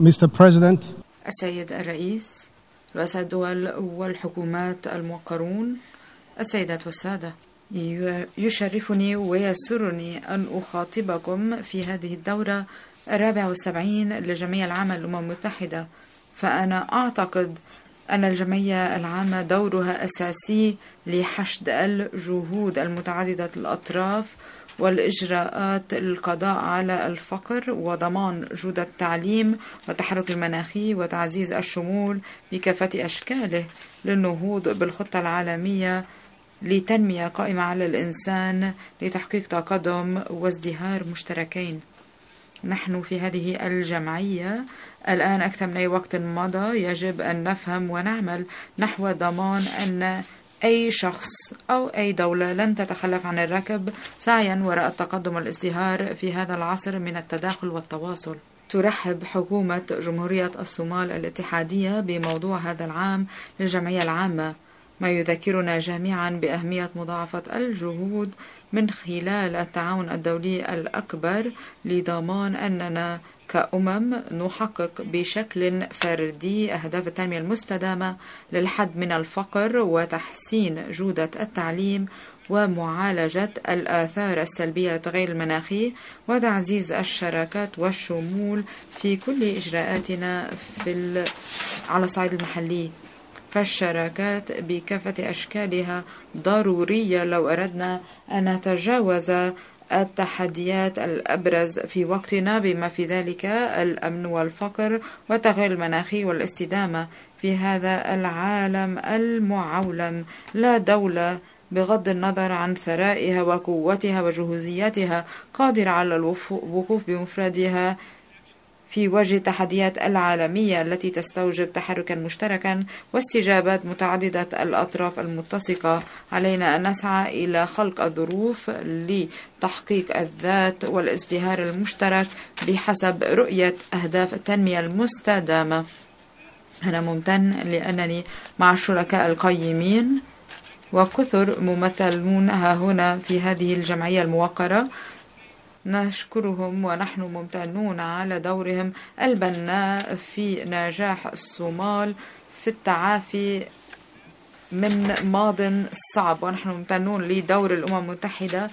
Mr. President, السيد الرئيس رؤساء الدول والحكومات الموقرون السيدات والسادة يشرفني ويسرني أن أخاطبكم في هذه الدورة الرابعة والسبعين للجمعية العامة للأمم المتحدة فأنا أعتقد أن الجمعية العامة دورها أساسي لحشد الجهود المتعددة الأطراف والإجراءات للقضاء على الفقر وضمان جودة التعليم والتحرك المناخي وتعزيز الشمول بكافة أشكاله للنهوض بالخطة العالمية لتنمية قائمة على الإنسان لتحقيق تقدم وازدهار مشتركين. نحن في هذه الجمعية الآن أكثر من أي وقت مضى يجب أن نفهم ونعمل نحو ضمان أن أي شخص أو أي دولة لن تتخلف عن الركب سعيا وراء التقدم والازدهار في هذا العصر من التداخل والتواصل. ترحب حكومة جمهورية الصومال الاتحادية بموضوع هذا العام للجمعية العامة. ما يذكرنا جميعا بأهمية مضاعفة الجهود من خلال التعاون الدولي الأكبر لضمان أننا كأمم نحقق بشكل فردي أهداف التنمية المستدامة للحد من الفقر وتحسين جودة التعليم ومعالجة الآثار السلبية للتغير المناخي وتعزيز الشراكات والشمول في كل إجراءاتنا في على الصعيد المحلي. فالشراكات بكافة أشكالها ضرورية لو أردنا أن نتجاوز التحديات الأبرز في وقتنا بما في ذلك الأمن والفقر والتغير المناخي والاستدامة في هذا العالم المعولم. لا دولة بغض النظر عن ثرائها وقوتها وجهوزيتها قادرة على الوقوف بمفردها في وجه التحديات العالمية التي تستوجب تحركا مشتركا واستجابات متعددة الأطراف المتسقة. علينا أن نسعى إلى خلق الظروف لتحقيق الذات والازدهار المشترك بحسب رؤية أهداف التنمية المستدامة. أنا ممتن لأنني مع الشركاء القيمين وكثر ممثلون ها هنا في هذه الجمعية الموقرة. نشكرهم ونحن ممتنون على دورهم البناء في نجاح الصومال في التعافي من ماض صعب. ونحن ممتنون لدور الأمم المتحدة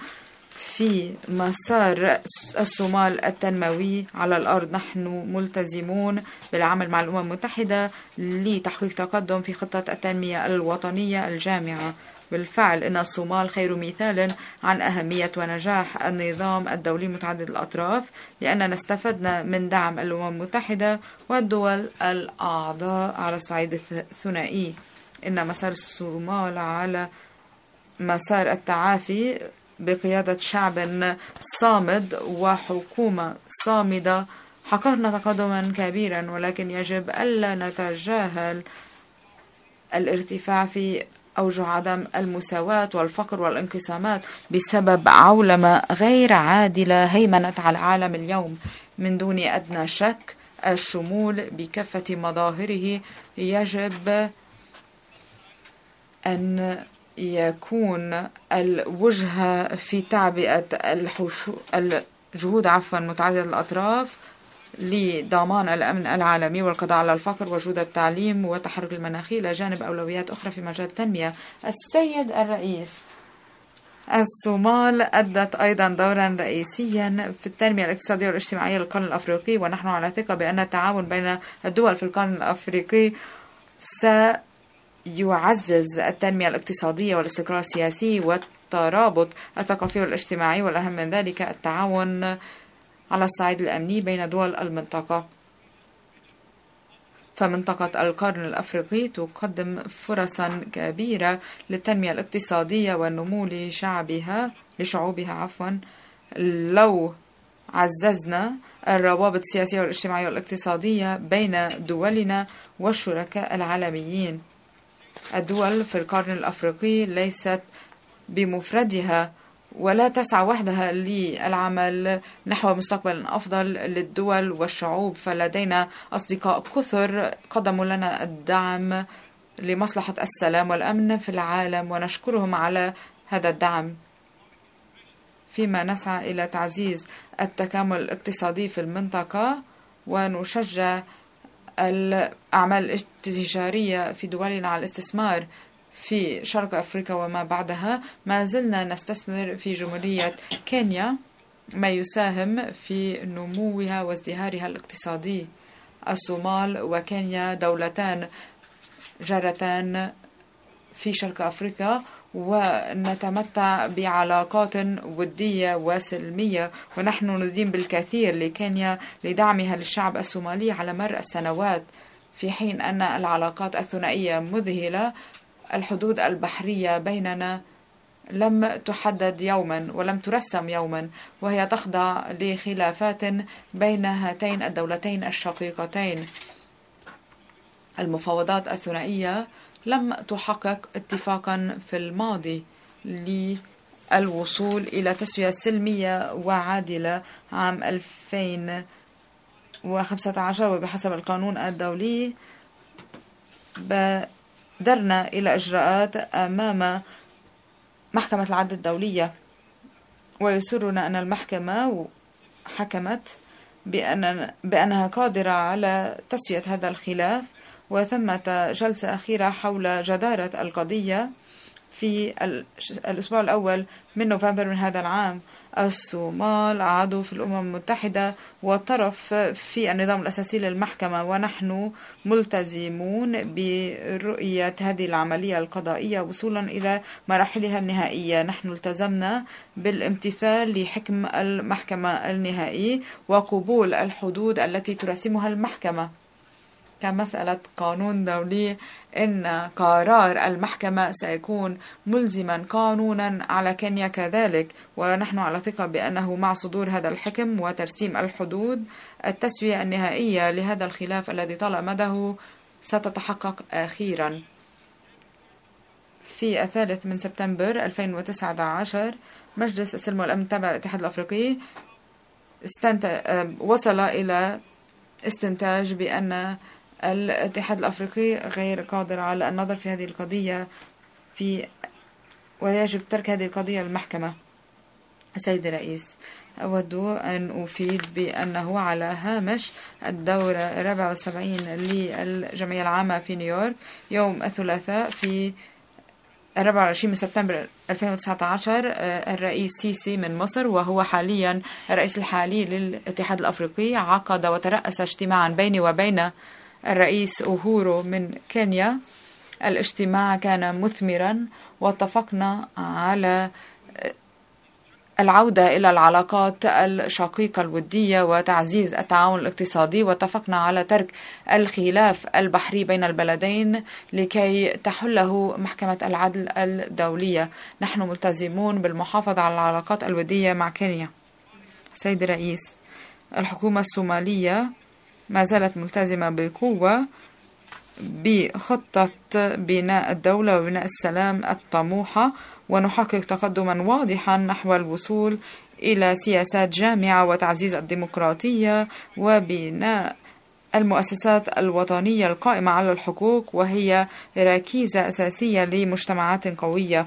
في مسار الصومال التنموي على الأرض. نحن ملتزمون بالعمل مع الأمم المتحدة لتحقيق تقدم في خطة التنمية الوطنية الجامعة. بالفعل إن الصومال خير مثال عن أهمية ونجاح النظام الدولي متعدد الأطراف لأننا استفدنا من دعم الأمم المتحدة والدول الأعضاء على الصعيد الثنائي. إن مسار الصومال على مسار التعافي بقيادة شعب صامد وحكومة صامدة حققنا تقدما كبيرا ولكن يجب ألا نتجاهل الارتفاع في أوجه عدم المساواة والفقر والانقسامات بسبب عولمة غير عادلة هيمنت على العالم اليوم. من دون أدنى شك الشمول بكافة مظاهره يجب أن يكون الوجهة في تعبئة الجهود عفوا متعددة الأطراف. لضمان الأمن العالمي والقضاء على الفقر وجود التعليم والتحرك المناخي إلى جانب أولويات أخرى في مجال التنمية. السيد الرئيس الصومال أدت أيضا دورا رئيسيا في التنمية الاقتصادية والاجتماعية للقرن الأفريقي ونحن على ثقة بأن التعاون بين الدول في القرن الأفريقي سيعزز التنمية الاقتصادية والاستقرار السياسي والترابط الثقافي والاجتماعي والأهم من ذلك التعاون على الصعيد الأمني بين دول المنطقة. فمنطقة القرن الأفريقي تقدم فرصا كبيرة للتنمية الاقتصادية والنمو لشعبها لشعوبها عفوا لو عززنا الروابط السياسية والاجتماعية والاقتصادية بين دولنا والشركاء العالميين. الدول في القرن الأفريقي ليست بمفردها ولا تسعى وحدها للعمل نحو مستقبل أفضل للدول والشعوب. فلدينا أصدقاء كثر قدموا لنا الدعم لمصلحة السلام والأمن في العالم ونشكرهم على هذا الدعم. فيما نسعى إلى تعزيز التكامل الاقتصادي في المنطقة ونشجع الأعمال التجارية في دولنا على الاستثمار في شرق أفريقيا وما بعدها ما زلنا نستثمر في جمهورية كينيا ما يساهم في نموها وازدهارها الاقتصادي. الصومال وكينيا دولتان جارتان في شرق أفريقيا ونتمتع بعلاقات ودية وسلمية. ونحن ندين بالكثير لكينيا لدعمها للشعب الصومالي على مر السنوات في حين أن العلاقات الثنائية مذهلة. الحدود البحرية بيننا لم تحدد يوما ولم ترسم يوما وهي تخضع لخلافات بين هاتين الدولتين الشقيقتين. المفاوضات الثنائية لم تحقق اتفاقا في الماضي للوصول إلى تسوية سلمية وعادلة عام 2015 وبحسب القانون الدولي بادرنا إلى إجراءات أمام محكمة العدل الدولية. ويسرنا أن المحكمة حكمت بأن بأنها قادرة على تسوية هذا الخلاف وثمة جلسة أخيرة حول جدارة القضية في الأسبوع الأول من نوفمبر من هذا العام. الصومال عضو في الأمم المتحدة وطرف في النظام الأساسي للمحكمة ونحن ملتزمون برؤية هذه العملية القضائية وصولا إلى مراحلها النهائية. نحن التزمنا بالامتثال لحكم المحكمة النهائي وقبول الحدود التي ترسمها المحكمة. كمسألة قانون دولي إن قرار المحكمة سيكون ملزما قانونا على كينيا كذلك. ونحن على ثقة بأنه مع صدور هذا الحكم وترسيم الحدود التسوية النهائية لهذا الخلاف الذي طال مده ستتحقق أخيرا. في الثالث من سبتمبر 2019 مجلس السلم والأمن تبع الاتحاد الأفريقي استنت... وصل إلى استنتاج بأن الاتحاد الأفريقي غير قادر على النظر في هذه القضية في ويجب ترك هذه القضية للمحكمة. سيد الرئيس أود أن أفيد بأنه على هامش الدورة 74 للجمعية العامة في نيويورك يوم الثلاثاء في 24 من سبتمبر 2019 الرئيس سيسي من مصر وهو حاليا الرئيس الحالي للاتحاد الأفريقي عقد وترأس اجتماعا بيني وبين الرئيس أوهورو من كينيا. الاجتماع كان مثمرا واتفقنا على العودة إلى العلاقات الشقيقة الودية وتعزيز التعاون الاقتصادي. واتفقنا على ترك الخلاف البحري بين البلدين لكي تحله محكمة العدل الدولية. نحن ملتزمون بالمحافظة على العلاقات الودية مع كينيا. سيد الرئيس الحكومة الصومالية ما زالت ملتزمة بقوة بخطة بناء الدولة وبناء السلام الطموحة ونحقق تقدما واضحا نحو الوصول إلى سياسات جامعة وتعزيز الديمقراطية وبناء المؤسسات الوطنية القائمة على الحقوق وهي ركيزة أساسية لمجتمعات قوية.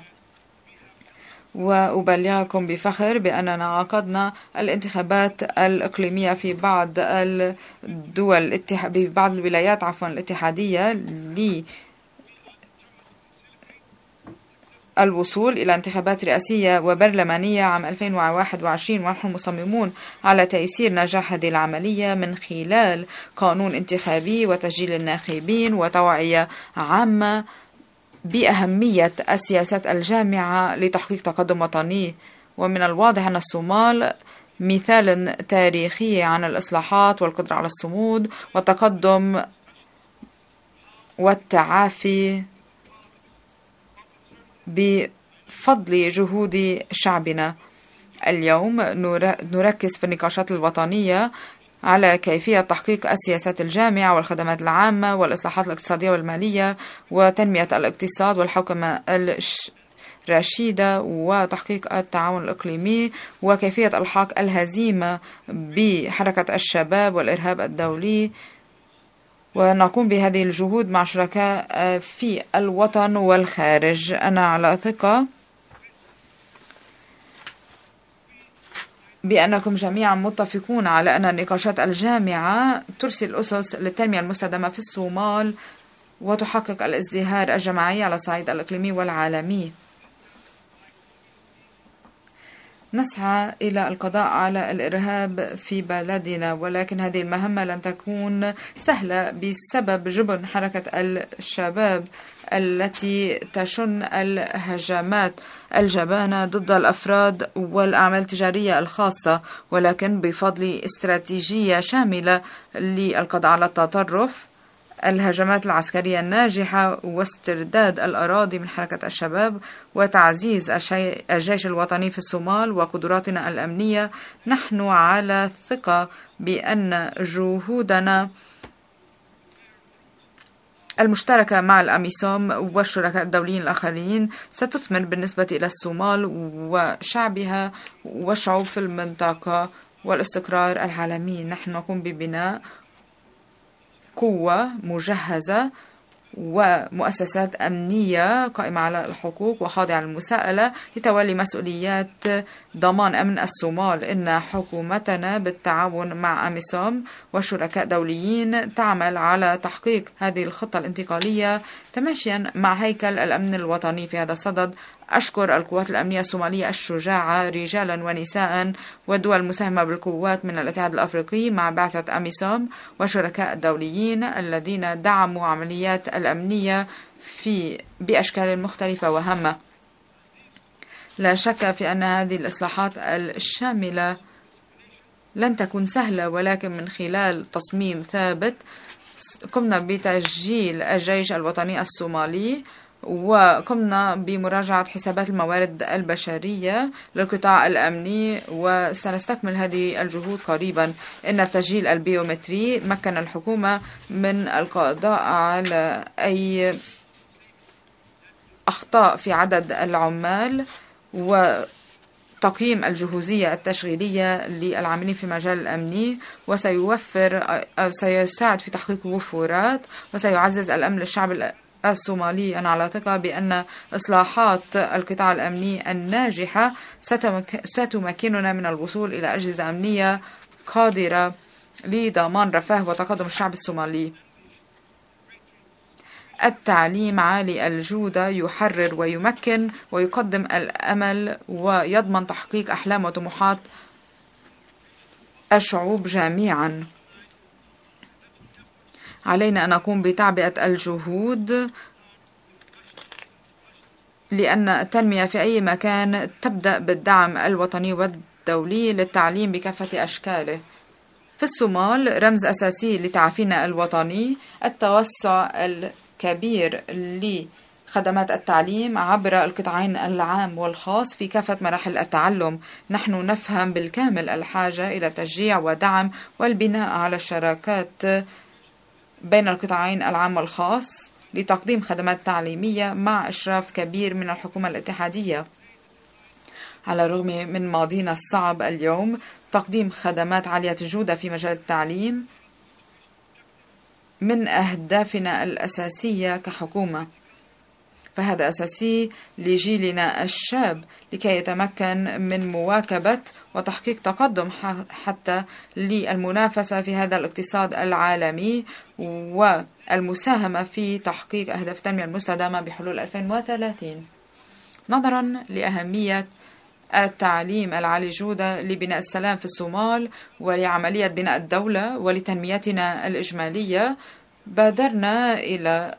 وأبلغكم بفخر بأننا عقدنا الانتخابات الإقليمية في بعض الدول في بعض الولايات عفوا الاتحادية ل الوصول إلى انتخابات رئاسية وبرلمانية عام 2021 ونحن مصممون على تيسير نجاح هذه العملية من خلال قانون انتخابي وتسجيل الناخبين وتوعية عامة بأهمية السياسات الجامعة لتحقيق تقدم وطني. ومن الواضح أن الصومال مثال تاريخي عن الإصلاحات والقدرة على الصمود والتقدم والتعافي بفضل جهود شعبنا. اليوم نركز في النقاشات الوطنية على كيفية تحقيق السياسات الجامعة والخدمات العامة والإصلاحات الاقتصادية والمالية وتنمية الاقتصاد والحوكمة الرشيدة وتحقيق التعاون الإقليمي وكيفية الحاق الهزيمة بحركة الشباب والإرهاب الدولي. ونقوم بهذه الجهود مع شركاء في الوطن والخارج. أنا على ثقة بأنكم جميعا متفقون على أن النقاشات الجامعة ترسل أسس للتنمية المستدامة في الصومال وتحقق الازدهار الجماعي على الصعيد الإقليمي والعالمي. نسعى إلى القضاء على الإرهاب في بلدنا ولكن هذه المهمة لن تكون سهلة بسبب جبن حركة الشباب التي تشن الهجمات الجبانة ضد الأفراد والأعمال التجارية الخاصة ولكن بفضل استراتيجية شاملة للقضاء على التطرف. الهجمات العسكرية الناجحة واسترداد الأراضي من حركة الشباب وتعزيز الجيش الوطني في الصومال وقدراتنا الأمنية. نحن على ثقة بأن جهودنا المشتركة مع الأميسوم والشركاء الدوليين الآخرين ستثمر بالنسبة إلى الصومال وشعبها والشعوب في المنطقة والاستقرار العالمي. نحن نقوم ببناء قوة مجهزة ومؤسسات أمنية قائمة على الحقوق وخاضعة للمساءلة لتولي مسؤوليات ضمان أمن الصومال. إن حكومتنا بالتعاون مع أميسوم وشركاء دوليين تعمل على تحقيق هذه الخطة الانتقالية تماشيا مع هيكل الأمن الوطني في هذا الصدد أشكر القوات الأمنية الصومالية الشجاعة رجالا ونساء والدول المساهمة بالقوات من الاتحاد الأفريقي مع بعثة أميسوم وشركاء الدوليين الذين دعموا عمليات الأمنية في بأشكال مختلفة وهامة. لا شك في أن هذه الإصلاحات الشاملة لن تكون سهلة ولكن من خلال تصميم ثابت قمنا بتسجيل الجيش الوطني الصومالي وقمنا بمراجعة حسابات الموارد البشرية للقطاع الأمني وسنستكمل هذه الجهود قريبا. إن التسجيل البيومتري مكن الحكومة من القضاء على أي أخطاء في عدد العمال و تقييم الجهوزية التشغيلية للعاملين في مجال الأمني وسيوفر أو سيساعد في تحقيق وفورات وسيعزز الأمن للشعب الصومالي. أنا على ثقة بأن إصلاحات القطاع الأمني الناجحة ستمكننا من الوصول إلى أجهزة أمنية قادرة لضمان رفاه وتقدم الشعب الصومالي. التعليم عالي الجودة يحرر ويمكن ويقدم الأمل ويضمن تحقيق أحلام وطموحات الشعوب جميعا. علينا أن نقوم بتعبئة الجهود لأن التنمية في أي مكان تبدأ بالدعم الوطني والدولي للتعليم بكافة أشكاله. في الصومال رمز أساسي لتعافينا الوطني التوسع الكبير لخدمات التعليم عبر القطاعين العام والخاص في كافة مراحل التعلم. نحن نفهم بالكامل الحاجة إلى تشجيع ودعم والبناء على الشراكات بين القطاعين العام والخاص لتقديم خدمات تعليمية مع إشراف كبير من الحكومة الاتحادية. على الرغم من ماضينا الصعب اليوم تقديم خدمات عالية الجودة في مجال التعليم من أهدافنا الأساسية كحكومة. فهذا أساسي لجيلنا الشاب لكي يتمكن من مواكبة وتحقيق تقدم حتى للمنافسة في هذا الاقتصاد العالمي والمساهمة في تحقيق أهداف التنمية المستدامة بحلول 2030 نظرا لأهمية التعليم العالي الجودة لبناء السلام في الصومال ولعملية بناء الدولة ولتنميتنا الإجمالية بادرنا إلى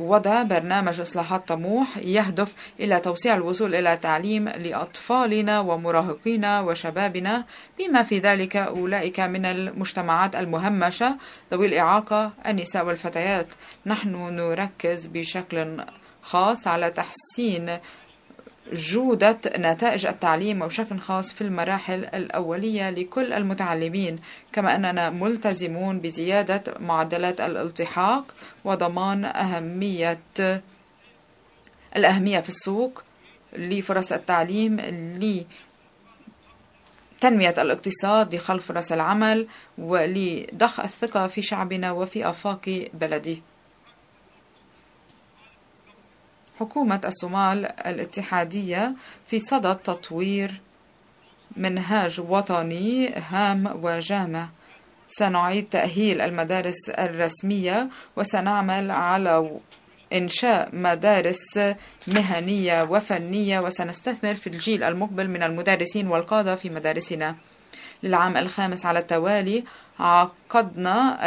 وضع برنامج إصلاحات طموح يهدف إلى توسيع الوصول إلى تعليم لأطفالنا ومراهقينا وشبابنا. بما في ذلك أولئك من المجتمعات المهمشة ذوي الإعاقة النساء والفتيات. نحن نركز بشكل خاص على تحسين جودة نتائج التعليم وبشكل خاص في المراحل الأولية لكل المتعلمين كما أننا ملتزمون بزيادة معدلات الالتحاق وضمان أهمية الأهمية في السوق لفرص التعليم لتنمية الاقتصاد لخلق فرص العمل ولضخ الثقة في شعبنا وفي آفاق بلدي حكومة الصومال الاتحادية في صدد تطوير منهاج وطني هام وجامع. سنعيد تأهيل المدارس الرسمية وسنعمل على إنشاء مدارس مهنية وفنية وسنستثمر في الجيل المقبل من المدرسين والقادة في مدارسنا. للعام الخامس على التوالي عقدنا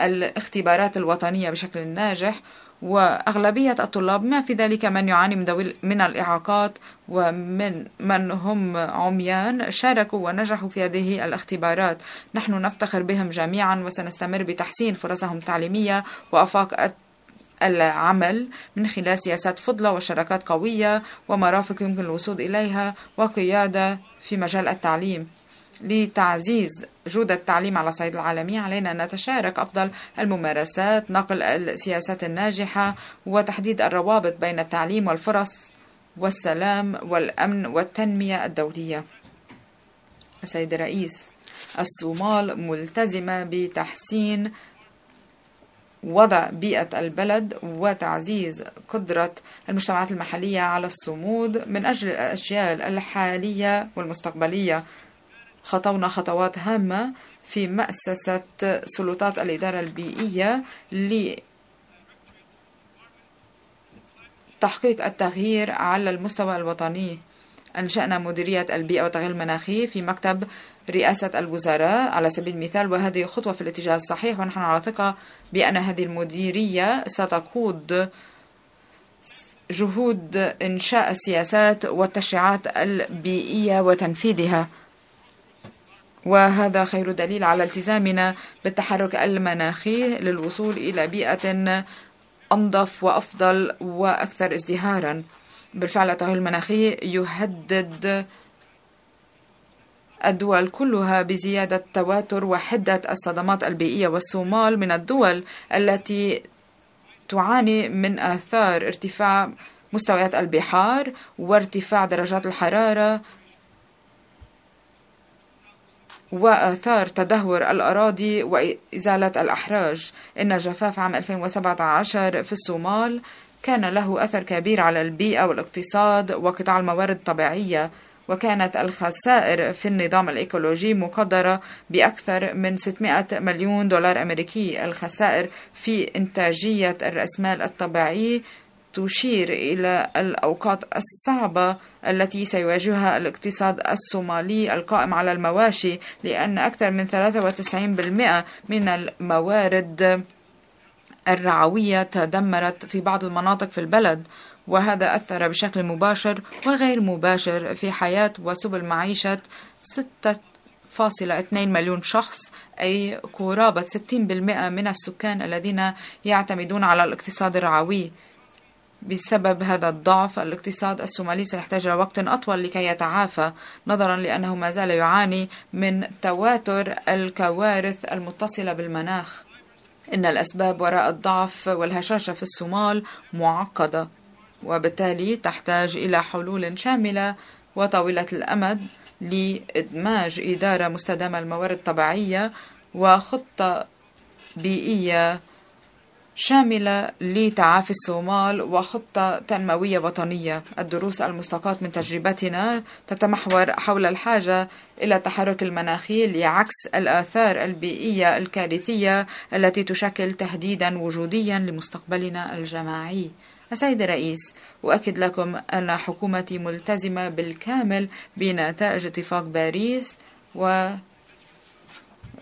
الاختبارات الوطنية بشكل ناجح وأغلبية الطلاب ما في ذلك من يعاني من, من الإعاقات ومن من هم عميان شاركوا ونجحوا في هذه الاختبارات. نحن نفتخر بهم جميعا وسنستمر بتحسين فرصهم التعليمية وأفاق العمل من خلال سياسات فضلة وشراكات قوية ومرافق يمكن الوصول إليها وقيادة في مجال التعليم. لتعزيز جودة التعليم على الصعيد العالمي علينا أن نتشارك أفضل الممارسات نقل السياسات الناجحة وتحديد الروابط بين التعليم والفرص والسلام والأمن والتنمية الدولية. السيد الرئيس الصومال ملتزمة بتحسين وضع بيئة البلد وتعزيز قدرة المجتمعات المحلية على الصمود من أجل الأجيال الحالية والمستقبلية. خطونا خطوات هامة في مؤسسة سلطات الإدارة البيئية لتحقيق التغيير على المستوى الوطني. أنشأنا مديرية البيئة والتغيير المناخي في مكتب رئاسة الوزراء. على سبيل المثال وهذه خطوة في الاتجاه الصحيح ونحن على ثقة بأن هذه المديرية ستقود جهود إنشاء السياسات والتشريعات البيئية وتنفيذها. وهذا خير دليل على التزامنا بالتحرك المناخي للوصول إلى بيئة أنظف وأفضل وأكثر ازدهارا. بالفعل التغير المناخي يهدد الدول كلها بزيادة تواتر وحدة الصدمات البيئية والصومال من الدول التي تعاني من آثار ارتفاع مستويات البحار وارتفاع درجات الحرارة وآثار تدهور الأراضي وإزالة الأحراج. إن الجفاف عام 2017 في الصومال كان له أثر كبير على البيئة والاقتصاد وقطاع الموارد الطبيعية وكانت الخسائر في النظام الإيكولوجي مقدرة بأكثر من 600 مليون دولار أمريكي. الخسائر في إنتاجية الرأسمال الطبيعي تشير إلى الأوقات الصعبة التي سيواجهها الاقتصاد الصومالي القائم على المواشي لأن أكثر من 93% من الموارد الرعوية تدمرت في بعض المناطق في البلد وهذا أثر بشكل مباشر وغير مباشر في حياة وسبل معيشة 6.2 مليون شخص أي قرابة 60% من السكان الذين يعتمدون على الاقتصاد الرعوي. بسبب هذا الضعف الاقتصاد الصومالي سيحتاج وقت أطول لكي يتعافى نظرا لأنه ما زال يعاني من تواتر الكوارث المتصلة بالمناخ. إن الأسباب وراء الضعف والهشاشة في الصومال معقدة وبالتالي تحتاج إلى حلول شاملة وطويلة الأمد لإدماج إدارة مستدامة الموارد الطبيعية وخطة بيئية شاملة لتعافي الصومال وخطة تنموية وطنية. الدروس المستقاة من تجربتنا تتمحور حول الحاجة إلى التحرك المناخي لعكس الآثار البيئية الكارثية التي تشكل تهديدا وجوديا لمستقبلنا الجماعي. السيد الرئيس أؤكد لكم أن حكومتي ملتزمة بالكامل بنتائج اتفاق باريس و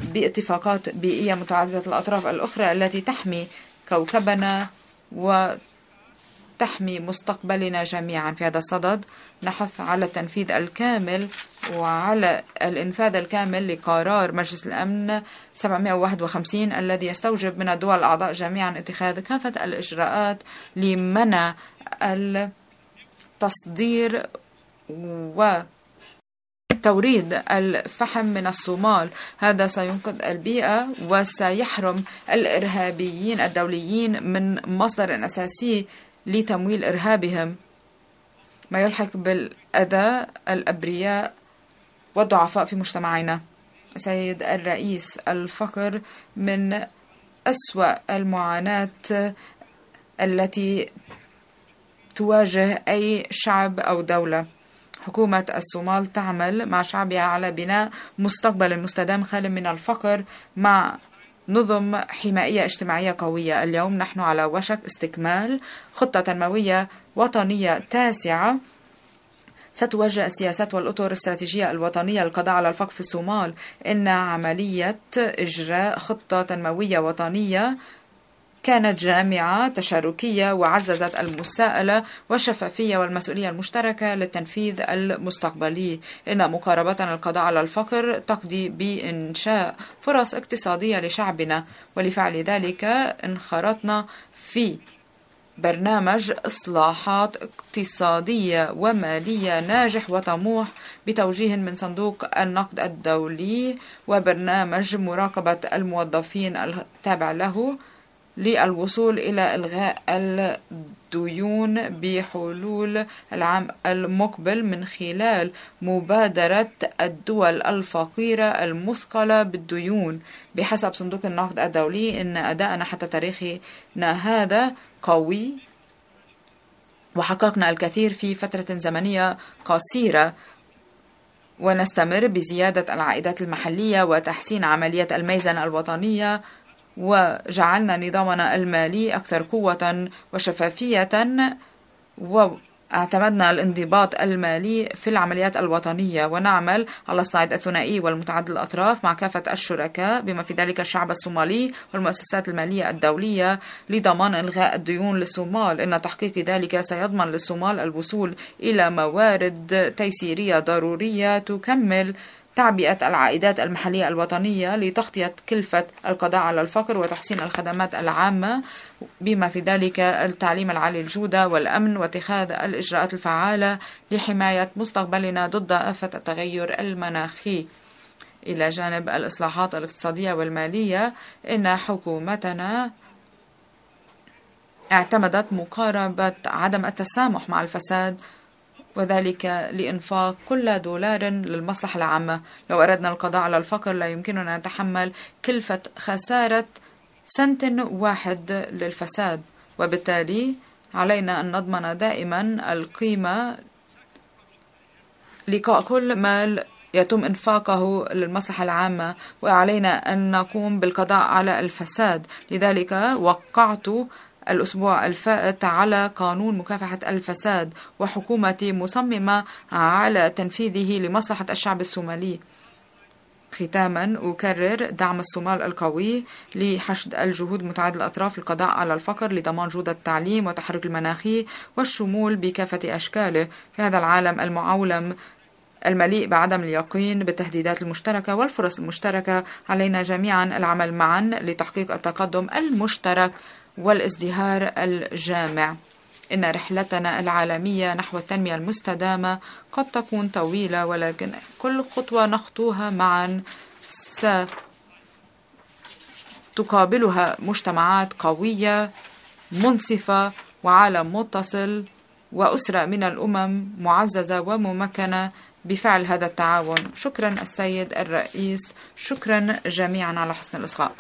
باتفاقات بيئية متعددة الأطراف الأخرى التي تحمي كوكبنا وتحمي مستقبلنا جميعا في هذا الصدد. نحث على التنفيذ الكامل وعلى الإنفاذ الكامل لقرار مجلس الأمن 751 الذي يستوجب من الدول الأعضاء جميعا اتخاذ كافة الإجراءات لمنع التصدير و توريد الفحم من الصومال. هذا سينقذ البيئة وسيحرم الإرهابيين الدوليين من مصدر أساسي لتمويل إرهابهم. ما يلحق بالأذى الأبرياء والضعفاء في مجتمعنا. سيد الرئيس الفقر من أسوأ المعاناة التي تواجه أي شعب أو دولة. حكومة الصومال تعمل مع شعبها على بناء مستقبل مستدام خال من الفقر مع نظم حمائية اجتماعية قوية. اليوم نحن على وشك استكمال خطة تنموية وطنية تاسعة ستوجه السياسات والأطر الاستراتيجية الوطنية للقضاء على الفقر في الصومال. إن عملية إجراء خطة تنموية وطنية كانت جامعة تشاركية وعززت المساءلة والشفافية والمسؤولية المشتركة للتنفيذ المستقبلي. إن مقاربتنا القضاء على الفقر تقضي بإنشاء فرص اقتصادية لشعبنا. ولفعل ذلك انخرطنا في برنامج إصلاحات اقتصادية ومالية ناجح وطموح بتوجيه من صندوق النقد الدولي وبرنامج مراقبة الموظفين التابع له. للوصول إلى إلغاء الديون بحلول العام المقبل من خلال مبادرة الدول الفقيرة المثقلة بالديون. بحسب صندوق النقد الدولي إن أداءنا حتى تاريخنا هذا قوي. وحققنا الكثير في فترة زمنية قصيرة. ونستمر بزيادة العائدات المحلية وتحسين عملية الميزانة الوطنية وجعلنا نظامنا المالي أكثر قوة وشفافية وأعتمدنا الانضباط المالي في العمليات الوطنية. ونعمل على الصعيد الثنائي والمتعدد الأطراف مع كافة الشركاء بما في ذلك الشعب الصومالي والمؤسسات المالية الدولية لضمان إلغاء الديون للصومال. إن تحقيق ذلك سيضمن للصومال الوصول إلى موارد تيسيرية ضرورية تكمل تعبئة العائدات المحلية الوطنية لتغطية كلفة القضاء على الفقر وتحسين الخدمات العامة بما في ذلك التعليم العالي الجودة والأمن واتخاذ الإجراءات الفعالة لحماية مستقبلنا ضد آفة التغير المناخي. إلى جانب الإصلاحات الاقتصادية والمالية إن حكومتنا اعتمدت مقاربة عدم التسامح مع الفساد وذلك لإنفاق كل دولار للمصلحة العامة. لو أردنا القضاء على الفقر لا يمكننا نتحمل كلفة خسارة سنت واحد للفساد وبالتالي علينا أن نضمن دائما القيمة لقاء كل مال يتم إنفاقه للمصلحة العامة وعلينا أن نقوم بالقضاء على الفساد. لذلك وقعت الأسبوع الفائت على قانون مكافحة الفساد وحكومتي مصممة على تنفيذه لمصلحة الشعب الصومالي ختاما أكرر دعم الصومال القوي لحشد الجهود متعدد الأطراف للقضاء على الفقر لضمان جودة التعليم وتحرك المناخي والشمول بكافة أشكاله. في هذا العالم المعولم المليء بعدم اليقين بالتهديدات المشتركة والفرص المشتركة علينا جميعا العمل معا لتحقيق التقدم المشترك. والازدهار الجامع. إن رحلتنا العالمية نحو التنمية المستدامة قد تكون طويلة ولكن كل خطوة نخطوها معا ستقابلها مجتمعات قوية منصفة وعالم متصل وأسرة من الأمم معززة وممكنة بفعل هذا التعاون. شكرا السيد الرئيس. شكرا جميعا على حسن الإصغاء